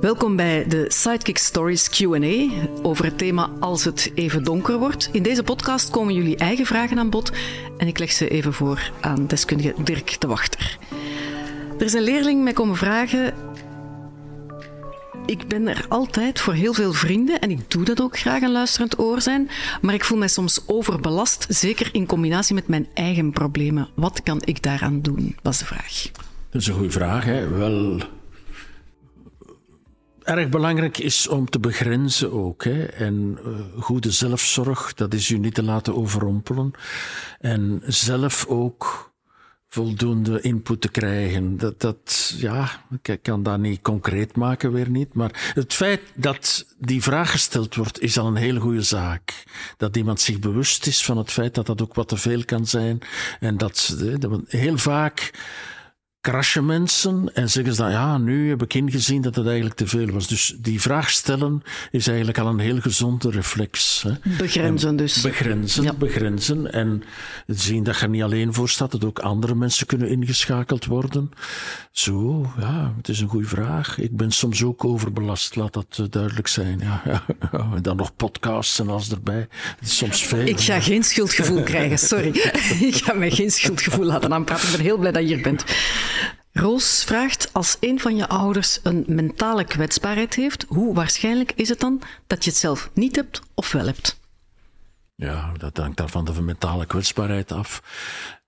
Welkom bij de Sidekick Stories QA over het thema Als het even donker wordt. In deze podcast komen jullie eigen vragen aan bod en ik leg ze even voor aan deskundige Dirk de Wachter. Er is een leerling mij komen vragen. Ik ben er altijd voor heel veel vrienden en ik doe dat ook graag een luisterend oor zijn, maar ik voel mij soms overbelast, zeker in combinatie met mijn eigen problemen. Wat kan ik daaraan doen? Was de vraag. Dat is een goede vraag. Hè? Wel, erg belangrijk is om te begrenzen ook. Hè? En uh, goede zelfzorg, dat is u niet te laten overrompelen. En zelf ook voldoende input te krijgen. Dat, dat, ja, ik kan dat niet concreet maken, weer niet. Maar het feit dat die vraag gesteld wordt, is al een hele goede zaak. Dat iemand zich bewust is van het feit dat dat ook wat te veel kan zijn. En dat, dat heel vaak crashen mensen en zeggen ze dan, ja, nu heb ik ingezien dat het eigenlijk te veel was. Dus die vraag stellen is eigenlijk al een heel gezonde reflex. Hè. Begrenzen dus. Begrenzen, ja. begrenzen. En zien dat je er niet alleen voor staat, dat ook andere mensen kunnen ingeschakeld worden. Zo, ja, het is een goede vraag. Ik ben soms ook overbelast, laat dat eh, duidelijk zijn. Ja, ja, En dan nog podcasts en alles erbij. Het is soms veel. Ik ga geen schuldgevoel krijgen, sorry. ik ga mij geen schuldgevoel laten aanpraten. Ik ben heel blij dat je hier bent. Roos vraagt, als een van je ouders een mentale kwetsbaarheid heeft, hoe waarschijnlijk is het dan dat je het zelf niet hebt of wel hebt? Ja, dat hangt daar van de mentale kwetsbaarheid af.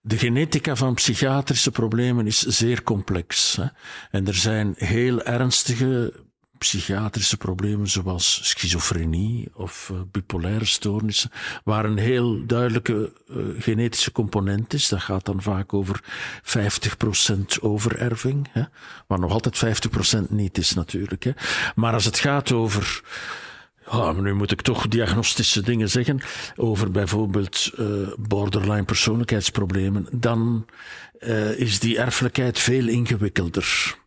De genetica van psychiatrische problemen is zeer complex. Hè? En er zijn heel ernstige psychiatrische problemen zoals schizofrenie of uh, bipolaire stoornissen, waar een heel duidelijke uh, genetische component is. Dat gaat dan vaak over 50% overerving, hè, waar nog altijd 50% niet is natuurlijk. Hè. Maar als het gaat over nu moet ik toch diagnostische dingen zeggen over bijvoorbeeld uh, borderline persoonlijkheidsproblemen. Dan is die erfelijkheid veel ingewikkelder.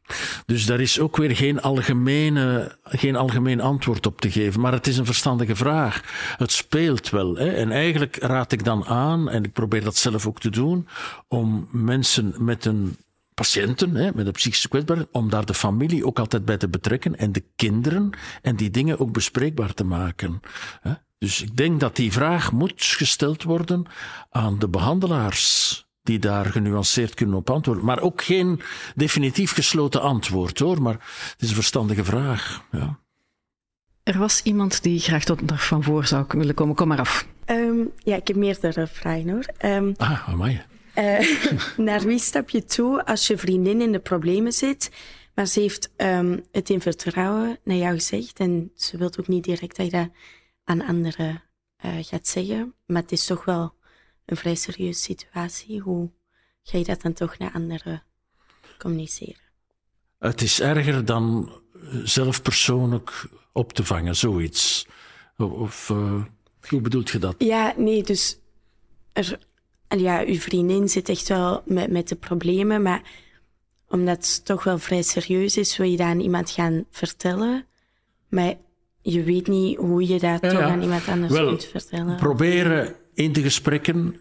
Dus daar is ook weer geen, algemene, geen algemeen antwoord op te geven. Maar het is een verstandige vraag. Het speelt wel. Hè? En eigenlijk raad ik dan aan, en ik probeer dat zelf ook te doen, om mensen met een patiënten hè, met een psychische kwetsbaarheid, om daar de familie ook altijd bij te betrekken en de kinderen en die dingen ook bespreekbaar te maken. Hè. Dus ik denk dat die vraag moet gesteld worden aan de behandelaars die daar genuanceerd kunnen op antwoorden. Maar ook geen definitief gesloten antwoord hoor, maar het is een verstandige vraag. Ja. Er was iemand die graag tot dag van voor zou willen komen. Kom maar af. Um, ja, ik heb meerdere vragen hoor. Um, ah, amai. Uh, naar wie stap je toe als je vriendin in de problemen zit, maar ze heeft um, het in vertrouwen naar jou gezegd en ze wil ook niet direct dat je dat aan anderen uh, gaat zeggen, maar het is toch wel een vrij serieuze situatie. Hoe ga je dat dan toch naar anderen communiceren? Het is erger dan zelf persoonlijk op te vangen, zoiets. Of uh, hoe bedoelt je dat? Ja, nee, dus er, ja, uw vriendin zit echt wel met, met de problemen, maar omdat het toch wel vrij serieus is, wil je dat aan iemand gaan vertellen. Maar je weet niet hoe je dat ja, toch aan iemand anders wel, kunt vertellen. Proberen in de gesprekken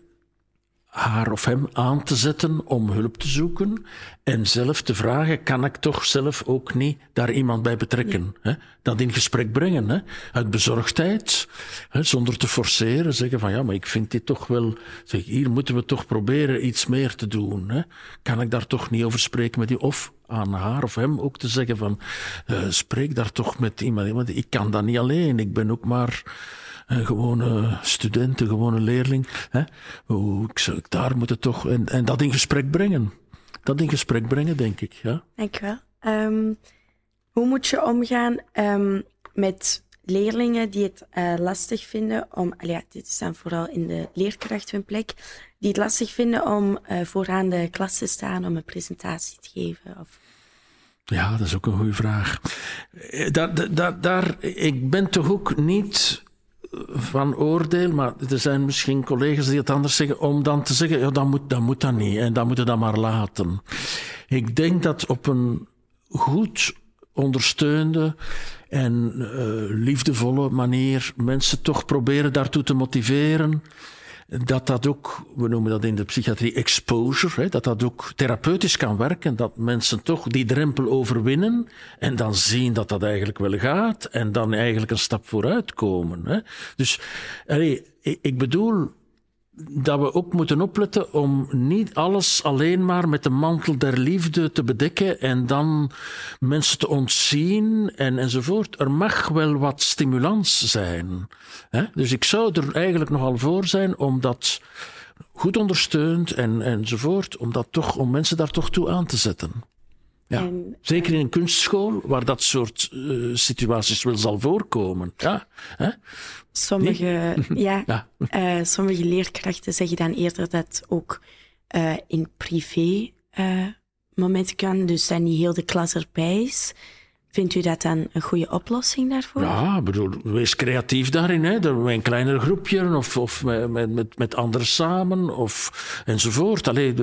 haar of hem aan te zetten om hulp te zoeken en zelf te vragen, kan ik toch zelf ook niet daar iemand bij betrekken? Ja. Hè? Dat in gesprek brengen, hè? uit bezorgdheid, hè? zonder te forceren, zeggen van ja, maar ik vind dit toch wel, zeg, hier moeten we toch proberen iets meer te doen. Hè? Kan ik daar toch niet over spreken met die, of aan haar of hem ook te zeggen van, uh, spreek daar toch met iemand, want ik kan dat niet alleen, ik ben ook maar een gewone student, een gewone leerling. Hè? Hoe, ik, daar moet het toch, en, en dat in gesprek brengen. Dat in gesprek brengen, denk ik. Ja? Dank je wel. Um, hoe moet je omgaan um, met leerlingen die het uh, lastig vinden om, ja, dit dan vooral in de leerkracht hun plek, die het lastig vinden om uh, vooraan de klas te staan om een presentatie te geven? Of... Ja, dat is ook een goede vraag. Eh, daar, daar, daar, ik ben toch ook niet van oordeel, maar er zijn misschien collega's die het anders zeggen, om dan te zeggen, ja, dan moet, dan moet dat niet en dan moeten dat maar laten. Ik denk dat op een goed ondersteunde en uh, liefdevolle manier mensen toch proberen daartoe te motiveren dat dat ook, we noemen dat in de psychiatrie exposure, hè, dat dat ook therapeutisch kan werken, dat mensen toch die drempel overwinnen en dan zien dat dat eigenlijk wel gaat en dan eigenlijk een stap vooruit komen. Hè. Dus ik bedoel, dat we ook moeten opletten om niet alles alleen maar met de mantel der liefde te bedekken en dan mensen te ontzien en, enzovoort. Er mag wel wat stimulans zijn. Hè? Dus ik zou er eigenlijk nogal voor zijn om dat goed ondersteund en, enzovoort, om, dat toch, om mensen daar toch toe aan te zetten. Ja. Zeker in een kunstschool, waar dat soort uh, situaties wel zal voorkomen. Ja, hè? Sommige, ja, ja. Uh, sommige leerkrachten zeggen dan eerder dat ook uh, in privé momenten kan, dus dat niet heel de klas erbij is. Vindt u dat dan een goede oplossing daarvoor? Ja, bedoel, wees creatief daarin. Hè. Een kleiner groepje of, of met, met, met anderen samen of, enzovoort. Allee,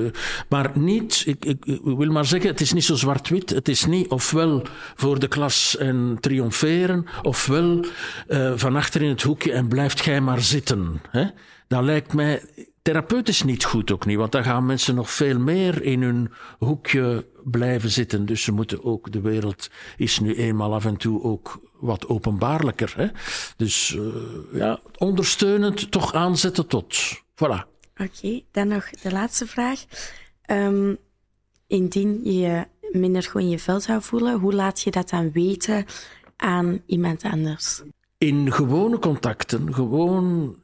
maar niet, ik, ik, wil maar zeggen, het is niet zo zwart-wit. Het is niet ofwel voor de klas en triomferen, ofwel uh, van achter in het hoekje en blijft gij maar zitten. Hè. Dat lijkt mij therapeutisch niet goed ook niet, want dan gaan mensen nog veel meer in hun hoekje blijven zitten. Dus ze moeten ook, de wereld is nu eenmaal af en toe ook wat openbaarlijker. Hè? Dus uh, ja, ondersteunend toch aanzetten tot. Voilà. Oké, dan nog de laatste vraag. Um, indien je je minder goed in je vel zou voelen, hoe laat je dat dan weten aan iemand anders? In gewone contacten, gewoon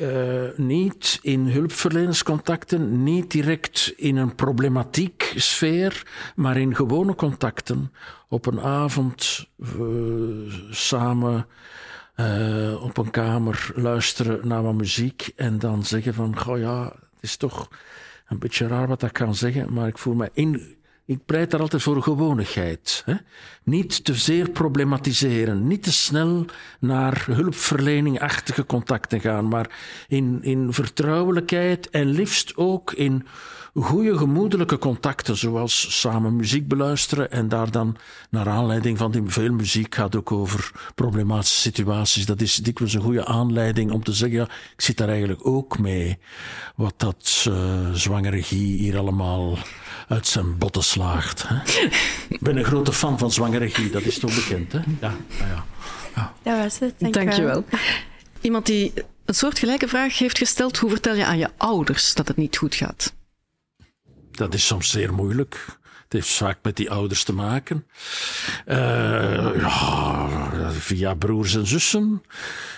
uh, niet in hulpverlenerscontacten, niet direct in een problematiek sfeer, maar in gewone contacten. Op een avond uh, samen uh, op een kamer luisteren naar wat muziek en dan zeggen van, goh ja, het is toch een beetje raar wat ik kan zeggen, maar ik voel me in, ik pleit daar altijd voor gewonigheid. Hè? Niet te zeer problematiseren, niet te snel naar hulpverleningachtige contacten gaan, maar in, in vertrouwelijkheid en liefst ook in goede gemoedelijke contacten, zoals samen muziek beluisteren en daar dan, naar aanleiding van die veel muziek gaat ook over problematische situaties. Dat is dikwijls een goede aanleiding om te zeggen, ja, ik zit daar eigenlijk ook mee. Wat dat uh, hier allemaal uit zijn botten slaagt. Hè? Ik ben een grote fan van zwangere dat is toch bekend, hè? Ja, nou ja. ja. Dat was het, dank, dank je wel. Iemand die een soortgelijke vraag heeft gesteld, hoe vertel je aan je ouders dat het niet goed gaat? Dat is soms zeer moeilijk. Heeft vaak met die ouders te maken. Uh, ja, via broers en zussen.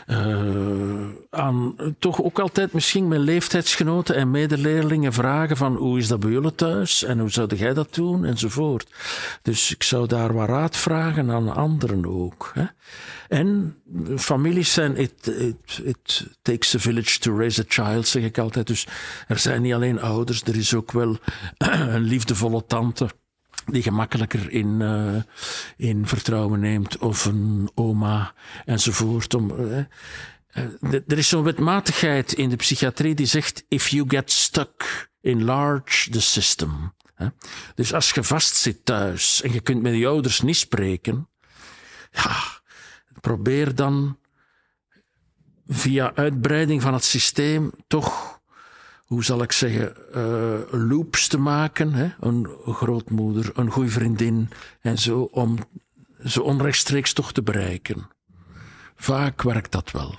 Uh, aan toch ook altijd misschien mijn leeftijdsgenoten en medeleerlingen vragen van hoe is dat bij jullie thuis en hoe zou jij dat doen enzovoort. Dus ik zou daar wat raad vragen aan anderen ook. Hè. En families zijn, it, it, it takes a village to raise a child, zeg ik altijd. Dus er zijn niet alleen ouders, er is ook wel een liefdevolle tante die gemakkelijker in, uh, in vertrouwen neemt, of een oma enzovoort. Om, uh, er is zo'n wetmatigheid in de psychiatrie die zegt: if you get stuck, enlarge the system. Dus als je vastzit thuis en je kunt met je ouders niet spreken, ja, probeer dan via uitbreiding van het systeem toch hoe zal ik zeggen, uh, loops te maken. Hè? Een grootmoeder, een goede vriendin en zo, om ze onrechtstreeks toch te bereiken. Vaak werkt dat wel.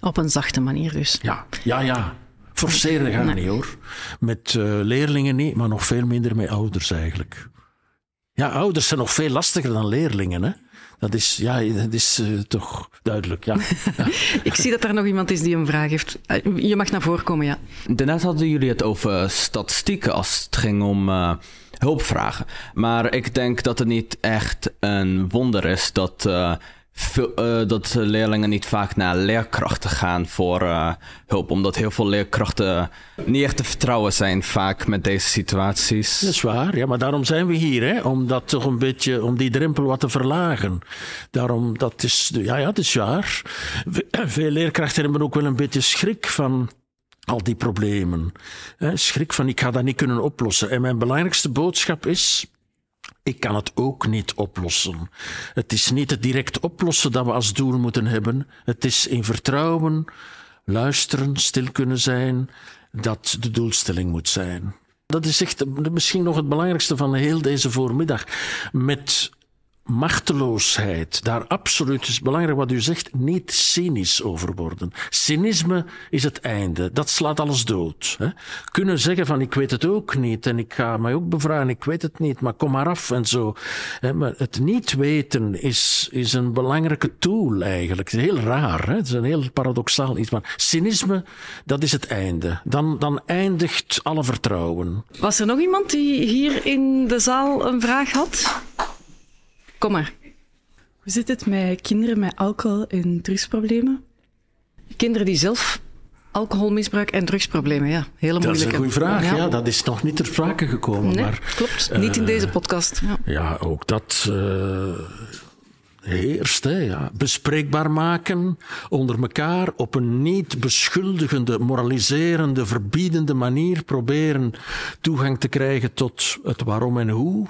Op een zachte manier dus. Ja, ja, ja. Forceren gaat niet hoor. Met uh, leerlingen niet, maar nog veel minder met ouders eigenlijk. Ja, ouders zijn nog veel lastiger dan leerlingen. Hè? Dat is, ja, dat is uh, toch duidelijk, ja. ja. Ik zie dat er nog iemand is die een vraag heeft. Eh, je mag naar voren komen, ja. Daarnet hadden jullie het over statistieken als het ging om uh, hulpvragen. Maar ik denk dat het niet echt een wonder is dat uh, uh, dat leerlingen niet vaak naar leerkrachten gaan voor uh, hulp. Omdat heel veel leerkrachten niet echt te vertrouwen zijn vaak met deze situaties. Dat is waar, ja, maar daarom zijn we hier, hè? om dat toch een beetje, om die drempel wat te verlagen. Daarom, dat is, ja, ja, dat is waar. Veel leerkrachten hebben ook wel een beetje schrik van al die problemen. Schrik van, ik ga dat niet kunnen oplossen. En mijn belangrijkste boodschap is, ik kan het ook niet oplossen. Het is niet het direct oplossen dat we als doel moeten hebben. Het is in vertrouwen luisteren, stil kunnen zijn, dat de doelstelling moet zijn. Dat is echt misschien nog het belangrijkste van heel deze voormiddag. Met machteloosheid, daar absoluut is belangrijk wat u zegt, niet cynisch over worden. Cynisme is het einde, dat slaat alles dood. Hè. Kunnen zeggen van ik weet het ook niet en ik ga mij ook bevragen, ik weet het niet, maar kom maar af en zo. Hè. Maar het niet weten is, is een belangrijke tool eigenlijk. Het is heel raar, hè. het is een heel paradoxaal iets, maar cynisme, dat is het einde. Dan, dan eindigt alle vertrouwen. Was er nog iemand die hier in de zaal een vraag had? Kom maar. Hoe zit het met kinderen met alcohol- en drugsproblemen? Kinderen die zelf alcoholmisbruik en drugsproblemen, ja. Hele moeilijke. Dat is een goede vraag, ja. Dat is nog niet ter sprake gekomen. Nee, maar, klopt. Niet in deze podcast. Ja, ja ook dat... Uh, heerst. Hè, ja. Bespreekbaar maken onder elkaar op een niet beschuldigende, moraliserende, verbiedende manier proberen toegang te krijgen tot het waarom en hoe.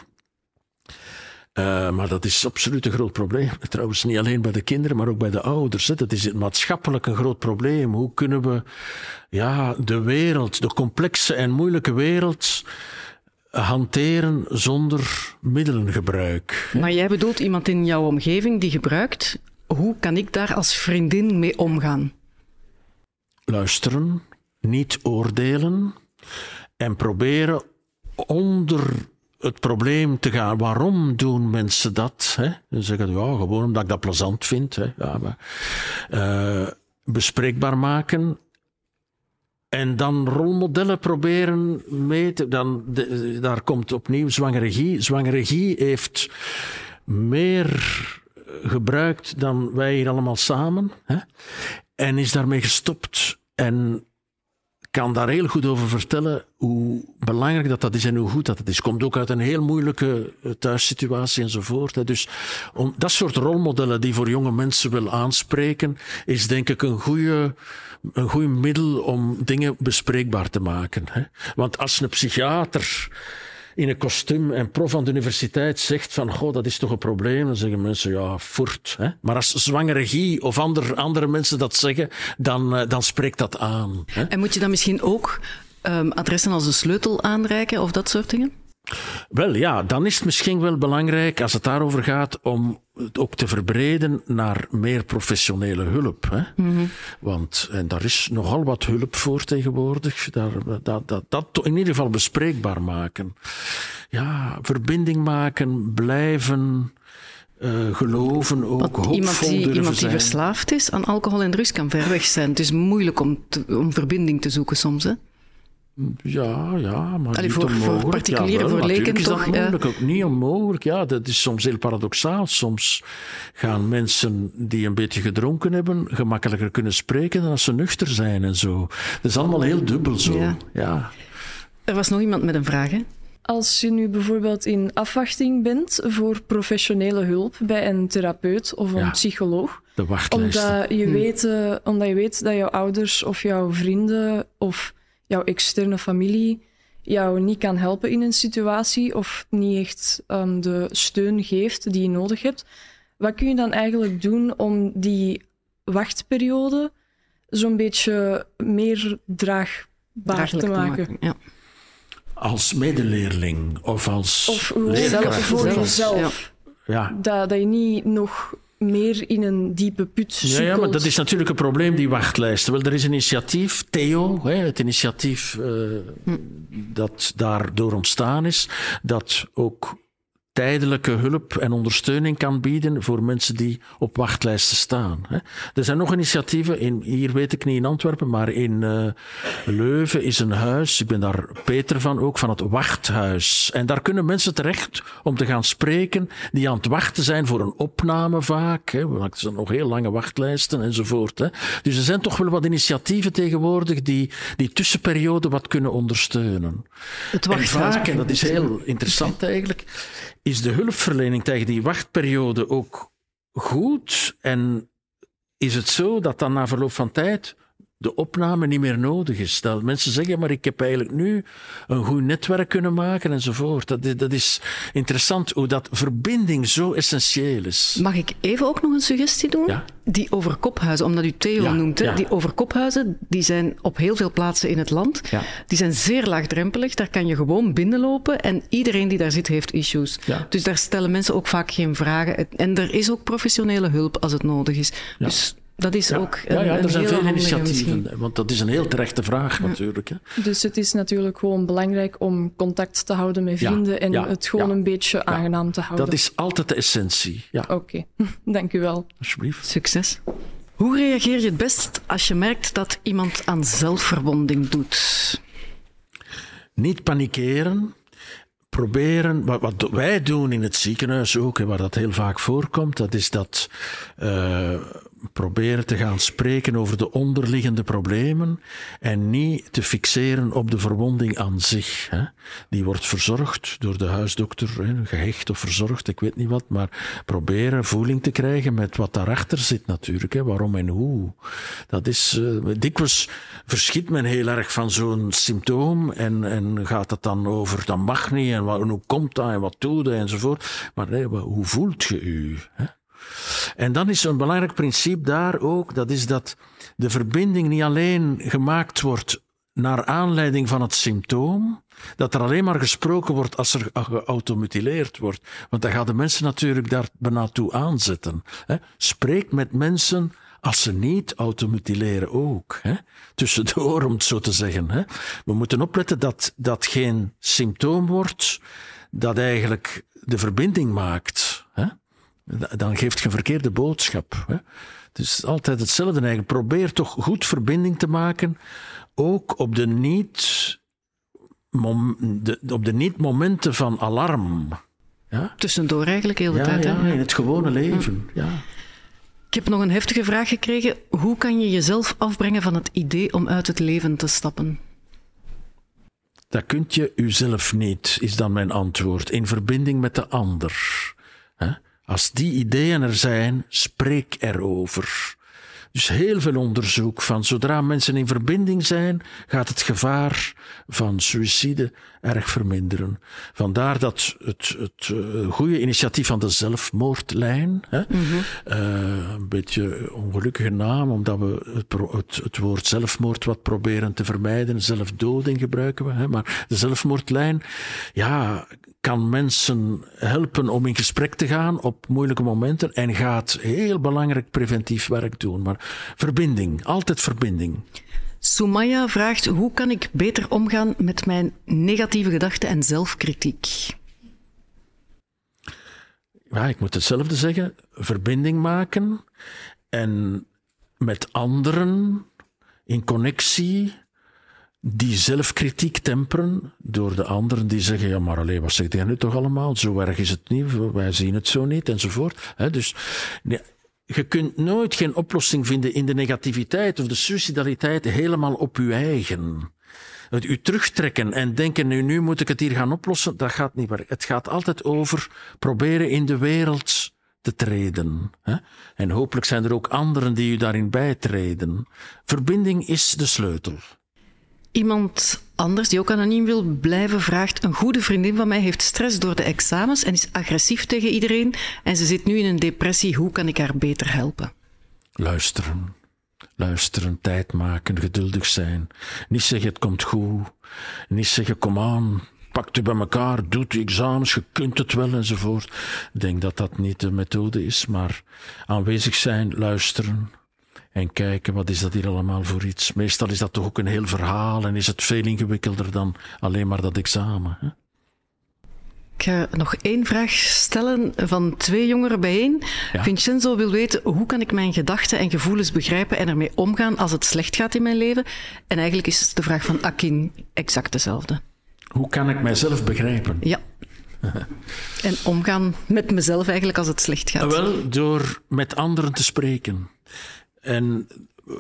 Uh, maar dat is absoluut een groot probleem. Trouwens, niet alleen bij de kinderen, maar ook bij de ouders. Hè. Dat is maatschappelijk een groot probleem. Hoe kunnen we ja, de wereld, de complexe en moeilijke wereld, hanteren zonder middelengebruik? Hè? Maar jij bedoelt iemand in jouw omgeving die gebruikt. Hoe kan ik daar als vriendin mee omgaan? Luisteren, niet oordelen en proberen onder het probleem te gaan. Waarom doen mensen dat? Hè? Dan zeggen ja, gewoon omdat ik dat plezant vind. Hè? Ja, maar, uh, bespreekbaar maken. En dan rolmodellen proberen mee te... Dan, daar komt opnieuw zwangeregie. Zwangeregie heeft meer gebruikt dan wij hier allemaal samen. Hè? En is daarmee gestopt. En kan daar heel goed over vertellen hoe belangrijk dat, dat is en hoe goed dat het is. Komt ook uit een heel moeilijke thuissituatie enzovoort. Dus om, dat soort rolmodellen die voor jonge mensen wil aanspreken, is denk ik een goede, een goed middel om dingen bespreekbaar te maken. Want als een psychiater in een kostuum en prof van de universiteit zegt van, goh, dat is toch een probleem, dan zeggen mensen, ja, voert. Hè? Maar als zwangeregie of ander, andere mensen dat zeggen, dan, uh, dan spreekt dat aan. Hè? En moet je dan misschien ook um, adressen als de sleutel aanreiken of dat soort dingen? Wel ja, dan is het misschien wel belangrijk als het daarover gaat om het ook te verbreden naar meer professionele hulp. Hè? Mm -hmm. Want en daar is nogal wat hulp voor tegenwoordig. Daar, dat, dat, dat in ieder geval bespreekbaar maken. Ja, verbinding maken, blijven. Uh, geloven ook, iemand die, iemand die verslaafd is aan alcohol en drugs kan ver weg zijn. Het is moeilijk om, te, om verbinding te zoeken soms, hè? Ja, ja, maar Allee, niet voor, onmogelijk. voor particulieren, ja, voor leken is toch? dat ja. ook niet onmogelijk. Ja, dat is soms heel paradoxaal. Soms gaan mensen die een beetje gedronken hebben gemakkelijker kunnen spreken dan als ze nuchter zijn en zo. Dat is allemaal heel dubbel zo. Ja. ja. Er was nog iemand met een vraag, hè? Als je nu bijvoorbeeld in afwachting bent voor professionele hulp bij een therapeut of een Ja. psycholoog, De omdat je, weet, uh, omdat je weet dat jouw ouders of jouw vrienden of jouw externe familie jou niet kan helpen in een situatie of niet echt um, de steun geeft die je nodig hebt, wat kun je dan eigenlijk doen om die wachtperiode zo'n beetje meer draagbaar Draaglijk te maken? Ja. Als medeleerling of als Of leerkracht. zelf, voor jezelf. Ja. Dat, dat je niet nog meer in een diepe put Ja, sukkelt. ja, maar dat is natuurlijk een probleem, die wachtlijsten. Wel, er is een initiatief, Theo, hè, het initiatief uh, dat daardoor ontstaan is, dat ook tijdelijke hulp en ondersteuning kan bieden voor mensen die op wachtlijsten staan. Er zijn nog initiatieven, in, hier weet ik niet in Antwerpen, maar in uh, Leuven is een huis, ik ben daar Peter van ook, van het Wachthuis. En daar kunnen mensen terecht om te gaan spreken die aan het wachten zijn voor een opname vaak. Hè. Want er zijn nog heel lange wachtlijsten enzovoort. Hè. Dus er zijn toch wel wat initiatieven tegenwoordig die die tussenperiode wat kunnen ondersteunen. Het En wachthuis vaak, en dat is heel interessant eigenlijk, is de hulpverlening tegen die wachtperiode ook goed? En is het zo dat dan na verloop van tijd de opname niet meer nodig is. Dat mensen zeggen, maar ik heb eigenlijk nu een goed netwerk kunnen maken enzovoort. Dat, is- dat is interessant hoe dat verbinding zo essentieel is. Mag ik even ook nog een suggestie doen? Ja. Die overkophuizen, omdat u Theo Ja, noemt. Ja. Die overkophuizen die zijn op heel veel plaatsen in het land. Die zijn zeer laagdrempelig. Daar kan je gewoon binnenlopen en iedereen die daar zit heeft issues. Dus daar stellen mensen ook vaak geen vragen. En er is ook professionele hulp als het nodig is. Dus dat is Ja, ook een, ja, ja, een er zijn veel initiatieven. misschien. Want dat is een heel terechte vraag natuurlijk. Hè. Dus het is natuurlijk gewoon belangrijk om contact te houden met Ja, vrienden en ja, het gewoon ja. een beetje aangenaam te houden. Dat is altijd de essentie. Ja, Oké, dank u wel. alsjeblieft. Succes. Hoe reageer je het best als je merkt dat iemand aan zelfverwonding doet? Niet panikeren. Proberen, wat, wat wij doen in het ziekenhuis ook, en waar dat heel vaak voorkomt, dat is dat eh, proberen te gaan spreken over de onderliggende problemen en niet te fixeren op de verwonding aan zich. Hè. Die wordt verzorgd door de huisdokter, hè, gehecht of verzorgd, ik weet niet wat, maar proberen voeling te krijgen met wat daarachter zit natuurlijk, hè, waarom en hoe. Dat is, eh, dikwijls verschiet men heel erg van zo'n symptoom en, en gaat het dan over, dat mag niet en, wat, hoe komt dat en wat doe je enzovoort. Maar hoe voelt je u? Hè? En dan is een belangrijk principe daar ook, dat is dat de verbinding niet alleen gemaakt wordt naar aanleiding van het symptoom, dat er alleen maar gesproken wordt als er geautomutileerd wordt. Want dan gaan de mensen natuurlijk daar bijna toe aanzetten. Hè. Spreek met mensen als ze niet automutileren ook. Hè. Tussendoor, om het zo te zeggen. Hè. We moeten opletten dat dat geen symptoom wordt dat eigenlijk de verbinding maakt. Hè dan geeft je een verkeerde boodschap. Hè? Het is altijd hetzelfde eigenlijk. Probeer toch goed verbinding te maken, ook op de niet, mom- de, op de niet momenten van alarm. Ja? Tussendoor eigenlijk heel de Ja, tijd. hè? ja, in het gewone leven. Ja. Ik heb nog een heftige vraag gekregen. Hoe kan je jezelf afbrengen van het idee om uit het leven te stappen? Dat kunt je uzelf niet, is dan mijn antwoord, in verbinding met de ander. Hè? Als die ideeën er zijn, spreek erover. Dus heel veel onderzoek van zodra mensen in verbinding zijn, gaat het gevaar van suïcide erg verminderen. Vandaar dat het, het eh, goede initiatief van de zelfmoordlijn, hè, eh, een beetje een ongelukkige naam, omdat we het, het woord zelfmoord wat proberen te vermijden, zelfdoding gebruiken we, hè, maar de zelfmoordlijn, ja, kan mensen helpen om in gesprek te gaan op moeilijke momenten en gaat heel belangrijk preventief werk doen. Maar verbinding, altijd verbinding. Sumaya vraagt: hoe kan ik beter omgaan met mijn negatieve gedachten en zelfkritiek? Ja, ik moet hetzelfde zeggen. Verbinding maken en met anderen in connectie die zelfkritiek temperen door de anderen die zeggen, ja maar alleen, wat zegt jij nu toch allemaal? Zo erg is het niet, wij zien het zo niet, enzovoort. Dus je kunt nooit geen oplossing vinden in de negativiteit of de suicidaliteit helemaal op je eigen. Het u terugtrekken en denken, nu, nu moet ik het hier gaan oplossen, dat gaat niet werken. Het gaat altijd over proberen in de wereld te treden. Hè? En hopelijk zijn er ook anderen die u daarin bijtreden. Verbinding is de sleutel. Iemand anders die ook anoniem wil blijven vraagt: Een goede vriendin van mij heeft stress door de examens en is agressief tegen iedereen. En ze zit nu in een depressie. Hoe kan ik haar beter helpen? Luisteren. Luisteren, tijd maken, geduldig zijn. Niet zeggen het komt goed. Niet zeggen kom aan, pak u bij elkaar, doe de examens, je kunt het wel enzovoort. Ik denk dat dat niet de methode is, maar aanwezig zijn, luisteren en kijken wat is dat hier allemaal voor iets. Meestal is dat toch ook een heel verhaal en is het veel ingewikkelder dan alleen maar dat examen. Hè? Ik ga nog één vraag stellen van twee jongeren bijeen. Ja. Vincenzo wil weten hoe kan ik mijn gedachten en gevoelens begrijpen en ermee omgaan als het slecht gaat in mijn leven. En eigenlijk is de vraag van Akin exact dezelfde. Hoe kan ik mijzelf begrijpen? Ja. En omgaan met mezelf eigenlijk als het slecht gaat. Wel, door met anderen te spreken. En eh,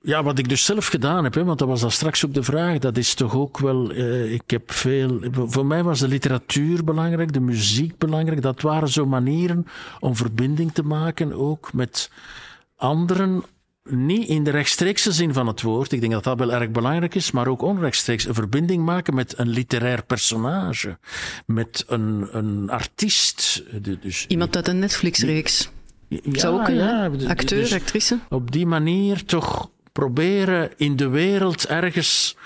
ja, wat ik dus zelf gedaan heb, hè, want dat was dan straks ook de vraag, dat is toch ook wel, eh, ik heb veel, voor mij was de literatuur belangrijk, de muziek belangrijk, dat waren zo manieren om verbinding te maken, ook met anderen, niet in de rechtstreekse zin van het woord, ik denk dat dat wel erg belangrijk is, maar ook onrechtstreeks een verbinding maken met een literair personage, met een, een artiest. Dus, Iemand uit een Netflix-reeks. Ja, Zou ook kunnen, ja, Acteur, dus actrice. op die manier toch proberen in de wereld ergens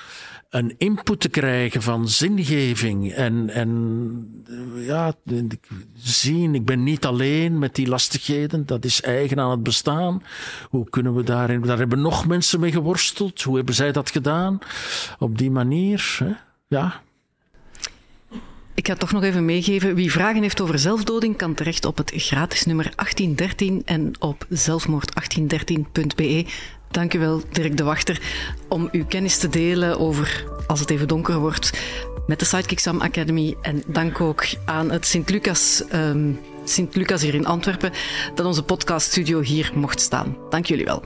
een input te krijgen van zingeving en, en eh, ja, zien, ik ben niet alleen met die lastigheden, dat is eigen aan het bestaan. Hoe kunnen we daarin, daar hebben nog mensen mee geworsteld, hoe hebben zij dat gedaan? Op die manier, hè? ja. Ik ga toch nog even meegeven. Wie vragen heeft over zelfdoding kan terecht op het gratis nummer 1813 en op zelfmoord1813.be. Dank u wel, Dirk de Wachter, om uw kennis te delen over als het even donker wordt met de Sidekick Sam Academy. En dank ook aan het Sint-Lucas, ehm, Sint-Lucas hier in Antwerpen dat onze podcaststudio hier mocht staan. Dank jullie wel.